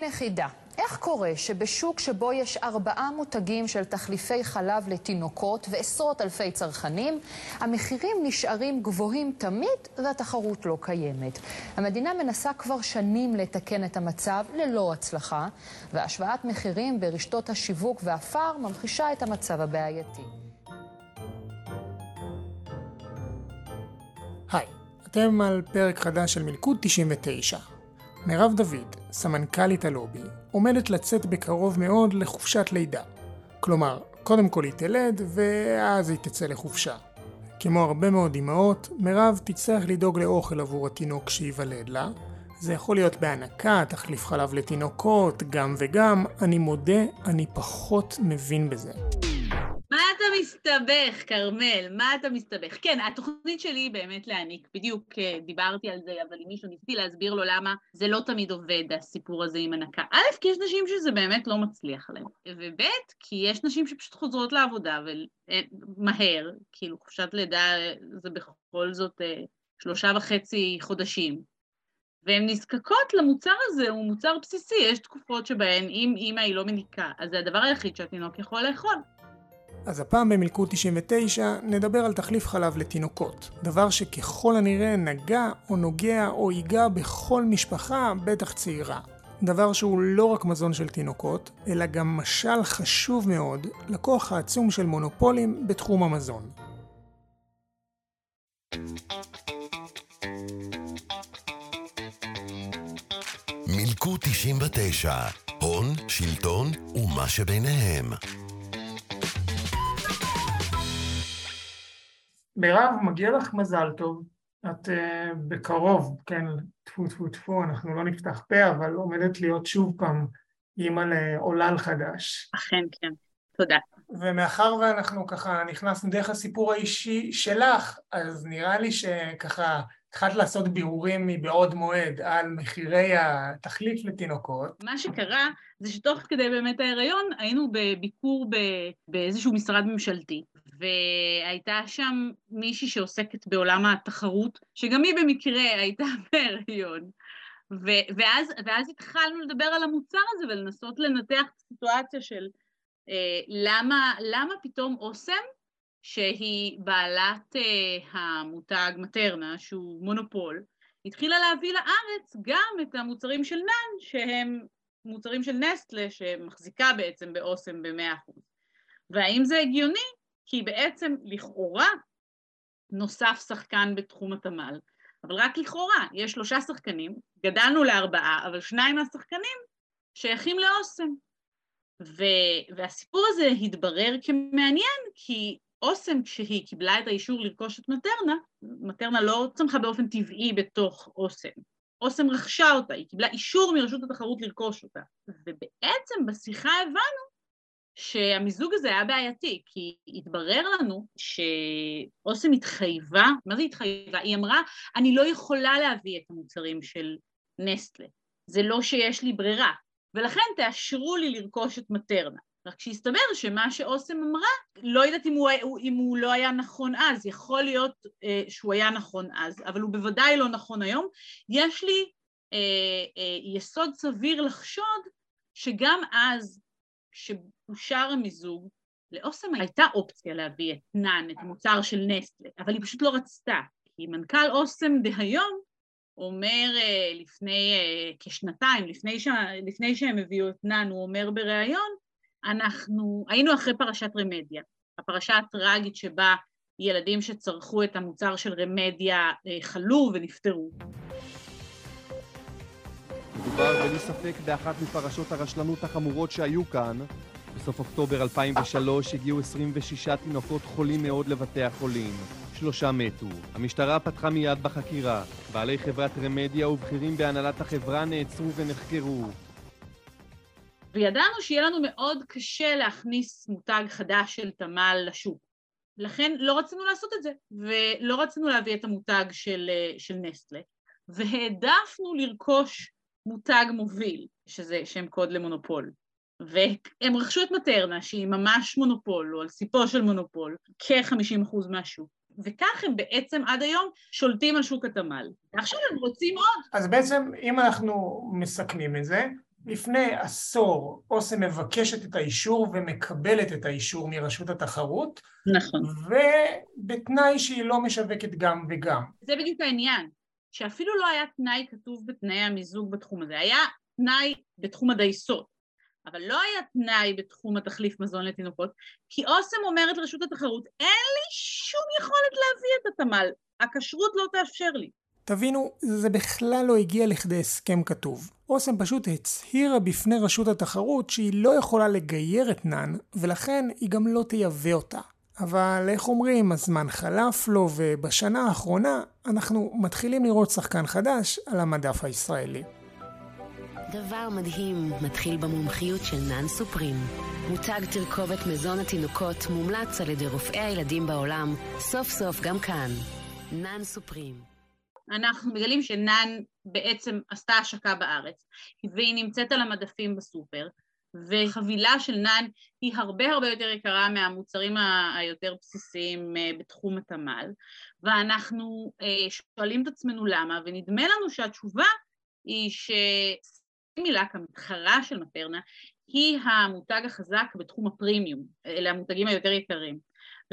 הנה חידה. איך קורה שבשוק שבו יש ארבעה מותגים של תחליפי חלב לתינוקות ועשרות אלפי צרכנים, המחירים נשארים גבוהים תמיד והתחרות לא קיימת? המדינה מנסה כבר שנים לתקן את המצב ללא הצלחה, והשוואת מחירים ברשתות השיווק והפאר ממחישה את המצב הבעייתי. היי, אתם על פרק חדש של מלכוד 99. מירב דוד, סמנכ"לית הלובי, עומדת לצאת בקרוב מאוד לחופשת לידה. כלומר, קודם כל היא תלד, ואז היא תצא לחופשה. כמו הרבה מאוד אמהות, מירב תצטרך לדאוג לאוכל עבור התינוק שייוולד לה. זה יכול להיות בהנקה, תחליף חלב לתינוקות, גם וגם. אני מודה, אני פחות מבין בזה. מסתבך, כרמל? מה אתה מסתבך? כן, התוכנית שלי היא באמת להעניק, בדיוק אה, דיברתי על זה, אבל אם מישהו ניסיתי להסביר לו למה זה לא תמיד עובד, הסיפור הזה עם הנקה. א', כי יש נשים שזה באמת לא מצליח להם, וב', כי יש נשים שפשוט חוזרות לעבודה ומהר, כאילו חופשת לידה זה בכל זאת אה, שלושה וחצי חודשים. והן נזקקות למוצר הזה, הוא מוצר בסיסי, יש תקופות שבהן אם אימא היא לא מניקה, אז זה הדבר היחיד שהתינוק יכול לאכול. אז הפעם במלכוד 99 נדבר על תחליף חלב לתינוקות, דבר שככל הנראה נגע או נוגע או ייגע בכל משפחה, בטח צעירה. דבר שהוא לא רק מזון של תינוקות, אלא גם משל חשוב מאוד לכוח העצום של מונופולים בתחום המזון. מלכוד 99, הון, שלטון ומה שביניהם. מירב, מגיע לך מזל טוב. את uh, בקרוב, כן, טפו טפו טפו, אנחנו לא נפתח פה, אבל עומדת להיות שוב פעם אימא לעולל חדש. אכן, כן. תודה. ומאחר ואנחנו ככה נכנסנו דרך הסיפור האישי שלך, אז נראה לי שככה התחלת לעשות בירורים מבעוד מועד על מחירי התחליף לתינוקות. מה שקרה זה שתוך כדי באמת ההיריון היינו בביקור באיזשהו משרד ממשלתי, והייתה שם מישהי שעוסקת בעולם התחרות, שגם היא במקרה הייתה בהריון. ו- ואז, ואז התחלנו לדבר על המוצר הזה ולנסות לנתח את הסיטואציה של אה, למה, למה פתאום אוסם, שהיא בעלת אה, המותג מטרנה, שהוא מונופול, התחילה להביא לארץ גם את המוצרים של נאן, שהם מוצרים של נסטלה, שמחזיקה בעצם באוסם ב-100%. והאם זה הגיוני כי בעצם לכאורה נוסף שחקן בתחום התמ"ל, אבל רק לכאורה, יש שלושה שחקנים, גדלנו לארבעה, אבל שניים מהשחקנים שייכים לאוסם. ו- והסיפור הזה התברר כמעניין, כי אוסם כשהיא קיבלה את האישור לרכוש את מטרנה, מטרנה לא צמחה באופן טבעי בתוך אוסם. אוסם רכשה אותה, היא קיבלה אישור מרשות התחרות לרכוש אותה. ובעצם בשיחה הבנו שהמיזוג הזה היה בעייתי, כי התברר לנו שאוסם התחייבה, מה זה התחייבה? היא אמרה, אני לא יכולה להביא את המוצרים של נסטלה, זה לא שיש לי ברירה, ולכן תאשרו לי לרכוש את מטרנה. רק שהסתבר שמה שאוסם אמרה, לא יודעת אם הוא, אם הוא לא היה נכון אז, יכול להיות אה, שהוא היה נכון אז, אבל הוא בוודאי לא נכון היום. יש לי אה, אה, יסוד סביר לחשוד שגם אז, כשאושר המיזוג, לאוסם הייתה אופציה להביא את נאן, את המוצר של נסטלה, אבל היא פשוט לא רצתה, כי מנכ"ל אוסם דהיום אומר אה, לפני אה, כשנתיים, לפני, ש... לפני שהם הביאו את נאן, הוא אומר בריאיון, אנחנו היינו אחרי פרשת רמדיה, הפרשה הטראגית שבה ילדים שצרכו את המוצר של רמדיה אה, חלו ונפטרו. מדובר בלי ספק באחת מפרשות הרשלנות החמורות שהיו כאן. בסוף אוקטובר 2003 הגיעו 26 תינוקות חולים מאוד לבתי החולים. שלושה מתו. המשטרה פתחה מיד בחקירה. בעלי חברת רמדיה ובכירים בהנהלת החברה נעצרו ונחקרו. וידענו שיהיה לנו מאוד קשה להכניס מותג חדש של תמ"ל לשוק. לכן לא רצינו לעשות את זה, ולא רצינו להביא את המותג של, של נסטלה, והעדפנו לרכוש מותג מוביל, שזה שם קוד למונופול. והם רכשו את מטרנה, שהיא ממש מונופול, או על סיפו של מונופול, כ-50% מהשוק. וכך הם בעצם עד היום שולטים על שוק התמ"ל. ועכשיו הם רוצים עוד. אז בעצם, אם אנחנו מסכמים את זה, לפני עשור אוסם מבקשת את האישור ומקבלת את האישור מרשות התחרות. נכון. ובתנאי שהיא לא משווקת גם וגם. זה בדיוק העניין, שאפילו לא היה תנאי כתוב בתנאי המיזוג בתחום הזה, היה תנאי בתחום הדייסות, אבל לא היה תנאי בתחום התחליף מזון לתינוקות, כי אוסם אומרת לרשות התחרות, אין לי שום יכולת להביא את התמ"ל, הכשרות לא תאפשר לי. תבינו, זה בכלל לא הגיע לכדי הסכם כתוב. אוסם פשוט הצהירה בפני רשות התחרות שהיא לא יכולה לגייר את נאן, ולכן היא גם לא תייבא אותה. אבל איך אומרים, הזמן חלף לו, ובשנה האחרונה אנחנו מתחילים לראות שחקן חדש על המדף הישראלי. דבר מדהים מתחיל במומחיות של נאן סופרים. מותג תרכובת מזון התינוקות מומלץ על ידי רופאי הילדים בעולם, סוף סוף גם כאן. נאן סופרים. אנחנו מגלים שנאן בעצם עשתה השקה בארץ, והיא נמצאת על המדפים בסופר, וחבילה של נאן היא הרבה הרבה יותר יקרה מהמוצרים היותר בסיסיים אה, בתחום התמ"ל, ואנחנו אה, שואלים את עצמנו למה, ונדמה לנו שהתשובה היא שסימילק, המתחרה של מטרנה, היא המותג החזק בתחום הפרימיום, אלה המותגים היותר יקרים.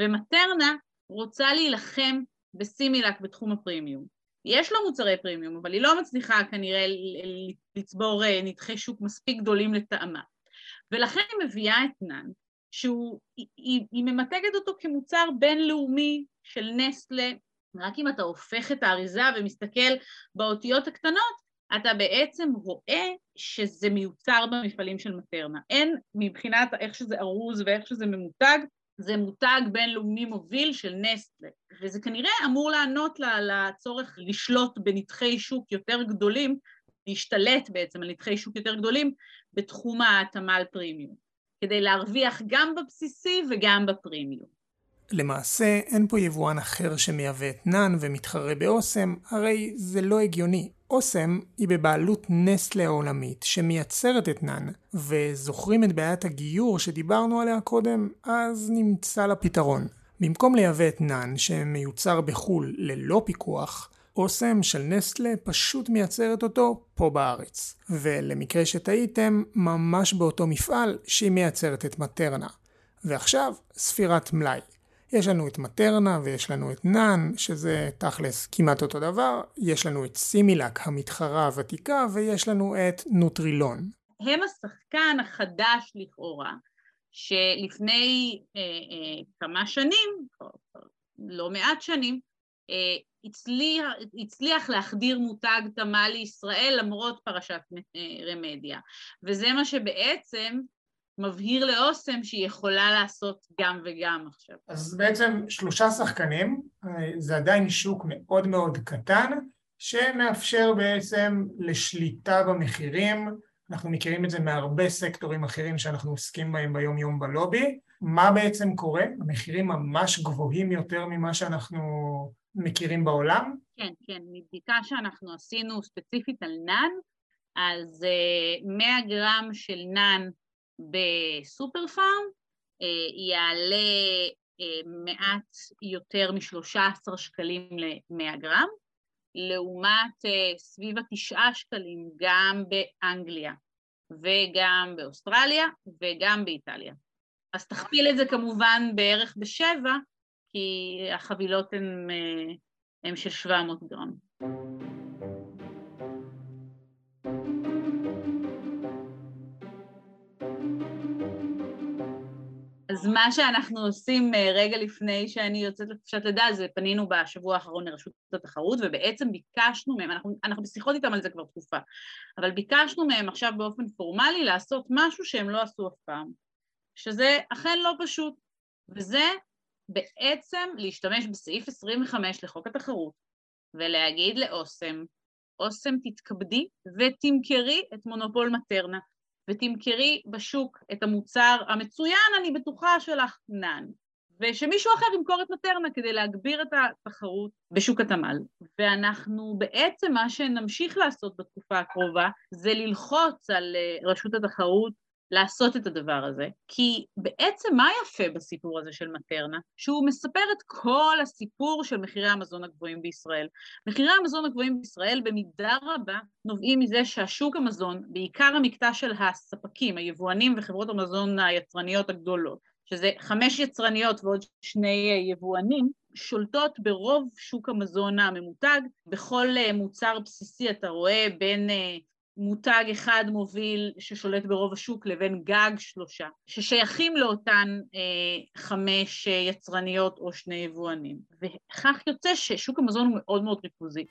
ומטרנה רוצה להילחם בסימילק בתחום הפרימיום. יש לו מוצרי פרימיום, אבל היא לא מצליחה כנראה לצבור אה, נתחי שוק מספיק גדולים לטעמה. ולכן היא מביאה את נאן, שהיא היא, היא ממתגת אותו כמוצר בינלאומי של נסטלה, רק אם אתה הופך את האריזה ומסתכל באותיות הקטנות, אתה בעצם רואה שזה מיוצר במפעלים של מטרנה. אין מבחינת איך שזה ארוז ואיך שזה ממותג, זה מותג בינלאומי מוביל של נסטלה, וזה כנראה אמור לענות לצורך לשלוט בנתחי שוק יותר גדולים, להשתלט בעצם על נתחי שוק יותר גדולים בתחום התמ"ל פרימיום, כדי להרוויח גם בבסיסי וגם בפרימיום. למעשה אין פה יבואן אחר שמייבא את נאן ומתחרה באוסם, הרי זה לא הגיוני. אוסם היא בבעלות נסטלה העולמית שמייצרת את נאן, וזוכרים את בעיית הגיור שדיברנו עליה קודם? אז נמצא לה פתרון. במקום לייבא את נאן שמיוצר בחו"ל ללא פיקוח, אוסם של נסטלה פשוט מייצרת אותו פה בארץ. ולמקרה שטעיתם, ממש באותו מפעל שהיא מייצרת את מטרנה. ועכשיו, ספירת מלאי. יש לנו את מטרנה ויש לנו את נאן, שזה תכלס כמעט אותו דבר, יש לנו את סימילק המתחרה הוותיקה, ויש לנו את נוטרילון. הם השחקן החדש לכאורה, שלפני אה, אה, כמה שנים, לא מעט שנים, הצליח, הצליח להחדיר מותג תמה לישראל למרות פרשת אה, רמדיה. וזה מה שבעצם מבהיר לאוסם שהיא יכולה לעשות גם וגם עכשיו. אז בעצם שלושה שחקנים, זה עדיין שוק מאוד מאוד קטן, שמאפשר בעצם לשליטה במחירים, אנחנו מכירים את זה מהרבה סקטורים אחרים שאנחנו עוסקים בהם ביום יום בלובי. מה בעצם קורה? המחירים ממש גבוהים יותר ממה שאנחנו מכירים בעולם? כן, כן, מבדיקה שאנחנו עשינו ספציפית על נאן, אז 100 אה, גרם של נאן בסופר פארם אה, יעלה אה, מעט יותר מ-13 שקלים ל-100 גרם, לעומת סביב התשעה שקלים גם באנגליה וגם באוסטרליה וגם באיטליה. אז תכפיל את זה כמובן בערך בשבע, כי החבילות הן של 700 גרם. אז מה שאנחנו עושים אה, רגע לפני שאני יוצאת לחופשת לידה, זה פנינו בשבוע האחרון לרשות התחרות, ובעצם ביקשנו מהם, אנחנו, אנחנו בשיחות איתם על זה כבר תקופה, אבל ביקשנו מהם עכשיו באופן פורמלי לעשות משהו שהם לא עשו אף פעם, שזה אכן לא פשוט, וזה בעצם להשתמש בסעיף 25 לחוק התחרות, ולהגיד לאוסם, אוסם תתכבדי ותמכרי את מונופול מטרנה. ותמכרי בשוק את המוצר המצוין, אני בטוחה שלך נאן, ושמישהו אחר ימכור את מטרנה כדי להגביר את התחרות בשוק התמ"ל. ואנחנו בעצם, מה שנמשיך לעשות בתקופה הקרובה, זה ללחוץ על אה, רשות התחרות לעשות את הדבר הזה, כי בעצם מה יפה בסיפור הזה של מטרנה? שהוא מספר את כל הסיפור של מחירי המזון הגבוהים בישראל. מחירי המזון הגבוהים בישראל במידה רבה נובעים מזה שהשוק המזון, בעיקר המקטע של הספקים, היבואנים וחברות המזון היצרניות הגדולות, שזה חמש יצרניות ועוד שני יבואנים, שולטות ברוב שוק המזון הממותג. בכל מוצר בסיסי אתה רואה בין מותג אחד מוביל ששולט ברוב השוק לבין גג שלושה, ששייכים לאותן אה, חמש יצרניות או שני יבואנים. וכך יוצא ששוק המזון הוא מאוד מאוד ריכוזי.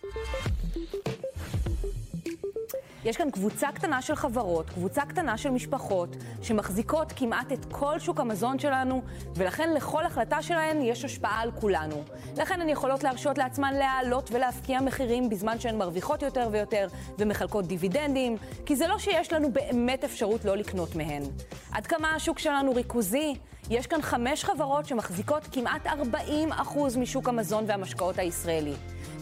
יש כאן קבוצה קטנה של חברות, קבוצה קטנה של משפחות, שמחזיקות כמעט את כל שוק המזון שלנו, ולכן לכל החלטה שלהן יש השפעה על כולנו. לכן הן יכולות להרשות לעצמן להעלות ולהפקיע מחירים בזמן שהן מרוויחות יותר ויותר ומחלקות דיבידנדים, כי זה לא שיש לנו באמת אפשרות לא לקנות מהן. עד כמה השוק שלנו ריכוזי? יש כאן חמש חברות שמחזיקות כמעט 40% משוק המזון והמשקאות הישראלי.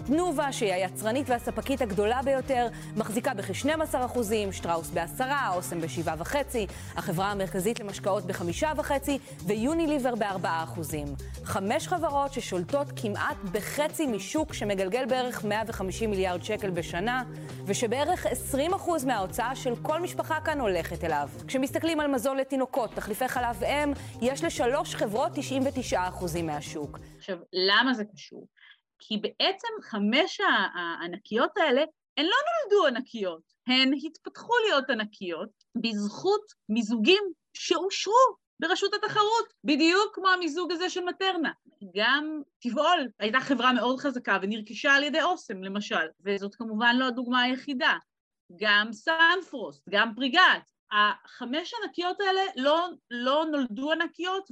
תנובה, שהיא היצרנית והספקית הגדולה ביותר, מחזיקה בכ-12 אחוזים, שטראוס ב-10, אוסם ב-7.5, החברה המרכזית למשקאות ב-5.5 ויוניליבר ב-4 אחוזים. חמש חברות ששולטות כמעט בחצי משוק שמגלגל בערך 150 מיליארד שקל בשנה, ושבערך 20 אחוז מההוצאה של כל משפחה כאן הולכת אליו. כשמסתכלים על מזון לתינוקות, תחליפי חלב אם, יש לשלוש חברות 99 אחוזים מהשוק. עכשיו, למה זה קשור? כי בעצם חמש הענקיות האלה, הן לא נולדו ענקיות, הן התפתחו להיות ענקיות בזכות מיזוגים שאושרו ברשות התחרות, בדיוק כמו המיזוג הזה של מטרנה. גם טבעול הייתה חברה מאוד חזקה ונרכשה על ידי אוסם, למשל, וזאת כמובן לא הדוגמה היחידה. גם סנפרוסט, גם פריגת. החמש ענקיות האלה לא, לא נולדו ענקיות,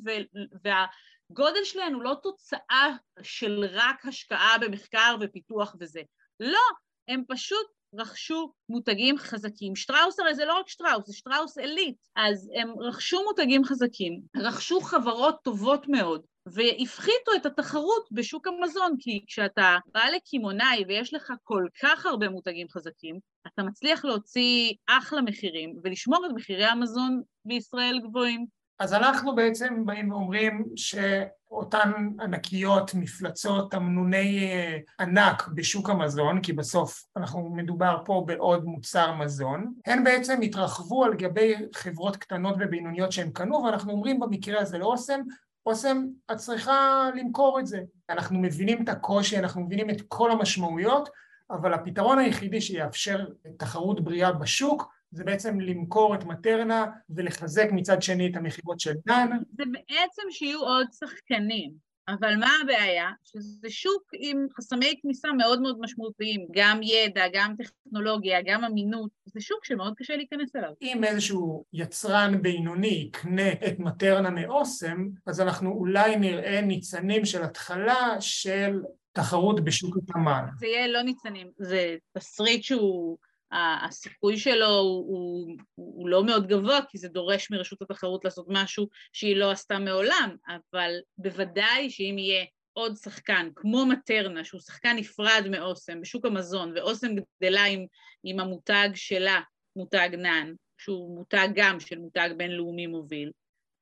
וה, גודל שלהן הוא לא תוצאה של רק השקעה במחקר ופיתוח וזה. לא, הם פשוט רכשו מותגים חזקים. שטראוס הרי זה לא רק שטראוס, זה שטראוס עילית. אז הם רכשו מותגים חזקים, רכשו חברות טובות מאוד, והפחיתו את התחרות בשוק המזון, כי כשאתה בא לקמעונאי ויש לך כל כך הרבה מותגים חזקים, אתה מצליח להוציא אחלה מחירים ולשמור את מחירי המזון בישראל גבוהים. אז אנחנו בעצם באים ואומרים שאותן ענקיות, מפלצות, תמנוני אה, ענק בשוק המזון, כי בסוף אנחנו מדובר פה בעוד מוצר מזון, הן בעצם התרחבו על גבי חברות קטנות ובינוניות שהן קנו, ואנחנו אומרים במקרה הזה לאוסם, אוסם, את צריכה למכור את זה. אנחנו מבינים את הקושי, אנחנו מבינים את כל המשמעויות, אבל הפתרון היחידי שיאפשר תחרות בריאה בשוק זה בעצם למכור את מטרנה ולחזק מצד שני את המכירות של דן. זה בעצם שיהיו עוד שחקנים, אבל מה הבעיה? שזה שוק עם חסמי כניסה מאוד מאוד משמעותיים, גם ידע, גם טכנולוגיה, גם אמינות, זה שוק שמאוד קשה להיכנס אליו. אם איזשהו יצרן בינוני יקנה את מטרנה מאוסם, אז אנחנו אולי נראה ניצנים של התחלה של תחרות בשוק התמ"ל. זה יהיה לא ניצנים, זה תסריט שהוא... הסיכוי שלו הוא, הוא, הוא לא מאוד גבוה, כי זה דורש מרשות התחרות לעשות משהו שהיא לא עשתה מעולם, אבל בוודאי שאם יהיה עוד שחקן, כמו מטרנה, שהוא שחקן נפרד מאוסם בשוק המזון, ואוסם גדלה עם, עם המותג שלה, מותג נאן, שהוא מותג גם של מותג בינלאומי מוביל,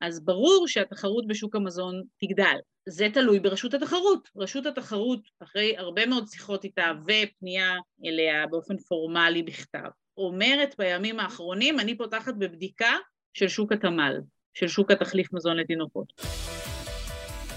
אז ברור שהתחרות בשוק המזון תגדל. זה תלוי ברשות התחרות. רשות התחרות, אחרי הרבה מאוד שיחות איתה ופנייה אליה באופן פורמלי בכתב, אומרת בימים האחרונים, אני פותחת בבדיקה של שוק התמ"ל, של שוק התחליף מזון לתינוקות.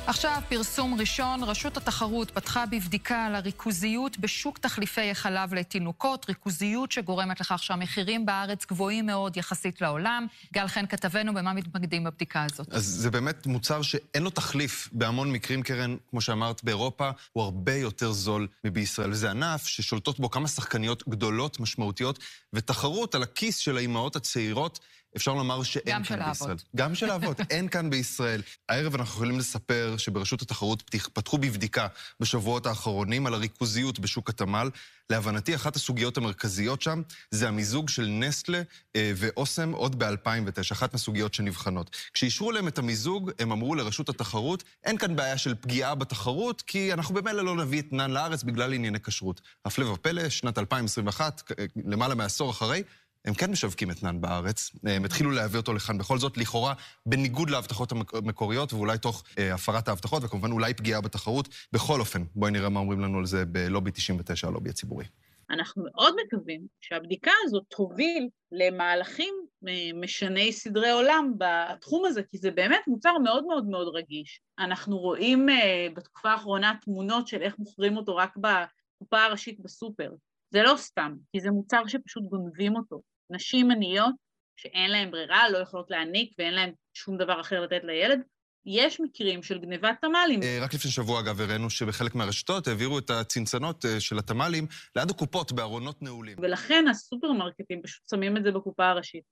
עכשיו פרסום ראשון, רשות התחרות פתחה בבדיקה על הריכוזיות בשוק תחליפי החלב לתינוקות, ריכוזיות שגורמת לכך שהמחירים בארץ גבוהים מאוד יחסית לעולם. גל חן כתבנו, במה מתמקדים בבדיקה הזאת? אז זה באמת מוצר שאין לו תחליף בהמון מקרים, קרן, כמו שאמרת, באירופה הוא הרבה יותר זול מבישראל. וזה ענף ששולטות בו כמה שחקניות גדולות, משמעותיות, ותחרות על הכיס של האימהות הצעירות. אפשר לומר שאין כאן בישראל. האבות. גם של האבות. אין כאן בישראל. הערב אנחנו יכולים לספר שברשות התחרות פתחו בבדיקה בשבועות האחרונים על הריכוזיות בשוק התמ"ל. להבנתי, אחת הסוגיות המרכזיות שם זה המיזוג של נסטלה אה, ואוסם עוד ב-2009, אחת מהסוגיות שנבחנות. כשאישרו להם את המיזוג, הם אמרו לרשות התחרות, אין כאן בעיה של פגיעה בתחרות, כי אנחנו במילא לא נביא את נאן לארץ בגלל ענייני כשרות. הפלא ופלא, שנת 2021, למעלה מעשור אחרי, הם כן משווקים אתנן בארץ, הם התחילו להביא אותו לכאן בכל זאת, לכאורה בניגוד להבטחות המקוריות, ואולי תוך אה, הפרת ההבטחות, וכמובן אולי פגיעה בתחרות. בכל אופן, בואי נראה מה אומרים לנו על זה בלובי 99, הלובי הציבורי. אנחנו מאוד מקווים שהבדיקה הזאת תוביל למהלכים אה, משני סדרי עולם בתחום הזה, כי זה באמת מוצר מאוד מאוד מאוד רגיש. אנחנו רואים אה, בתקופה האחרונה תמונות של איך מוכרים אותו רק בקופה הראשית בסופר. זה לא סתם, כי זה מוצר שפשוט גונבים אותו. נשים עניות שאין להן ברירה, לא יכולות להעניק ואין להן שום דבר אחר לתת לילד, יש מקרים של גניבת תמ"לים. אה, רק לפני שבוע, אגב, הראינו שבחלק מהרשתות העבירו את הצנצנות אה, של התמ"לים ליד הקופות בארונות נעולים. ולכן הסופרמרקטים פשוט שמים את זה בקופה הראשית.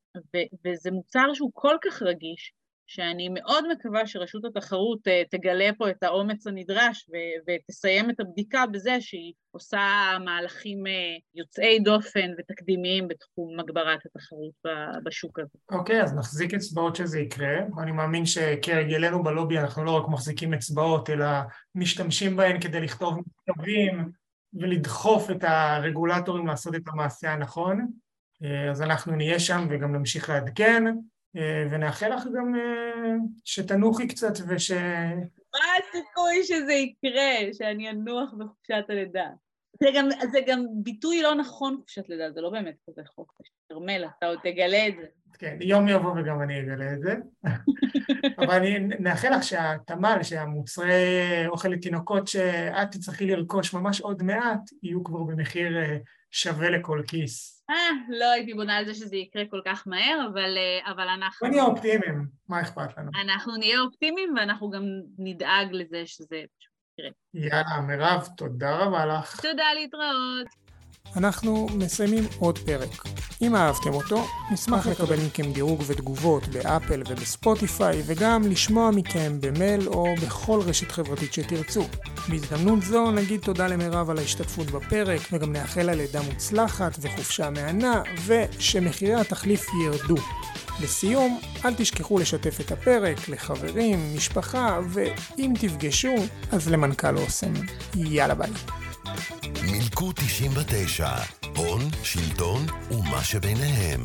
וזה מוצר שהוא כל כך רגיש, שאני מאוד מקווה שרשות התחרות אה, תגלה פה את האומץ הנדרש ותסיים את הבדיקה בזה שהיא עושה מהלכים אה, יוצאי דופן ותקדימיים בתחום הגברת התחרות בשוק הזה. אוקיי, okay, אז נחזיק אצבעות שזה יקרה. אני מאמין שכהרגלנו בלובי אנחנו לא רק מחזיקים אצבעות, אלא משתמשים בהן כדי לכתוב מכתבים ולדחוף את הרגולטורים לעשות את המעשה הנכון. אה, אז אנחנו נהיה שם וגם נמשיך לעדכן. אה, ונאחל לך גם אה, שתנוחי קצת וש... מה הסיכוי שזה יקרה, שאני אנוח בחופשת הלידה? זה גם, זה גם ביטוי לא נכון חופשת לידה, זה לא באמת כזה חוק. כרמל, אתה עוד תגלה את זה. כן, יום יבוא וגם אני אגלה את זה. אבל אני נאחל לך שהתמ"ל, שהמוצרי אוכל לתינוקות שאת תצטרכי לרכוש ממש עוד מעט, יהיו כבר במחיר אה, שווה לכל כיס. אה, לא הייתי בונה על זה שזה יקרה כל כך מהר, אבל, אה, אבל אנחנו... נהיה אופטימיים, מה אכפת לנו? אנחנו נהיה אופטימיים ואנחנו גם נדאג לזה שזה פשוט יקרה. יאללה, מירב, תודה רבה לך. תודה, להתראות. אנחנו מסיימים עוד פרק. אם אהבתם אותו, נשמח לקבל מכם דירוג ותגובות באפל ובספוטיפיי, וגם לשמוע מכם במייל או בכל רשת חברתית שתרצו. בהזדמנות זו נגיד תודה למירב על ההשתתפות בפרק, וגם נאחל לה לידה מוצלחת וחופשה מהנה, ושמחירי התחליף ירדו. לסיום, אל תשכחו לשתף את הפרק לחברים, משפחה, ואם תפגשו, אז למנכ"ל אוסם. יאללה ביי. מילקו 99, הון, שלטון ומה שביניהם.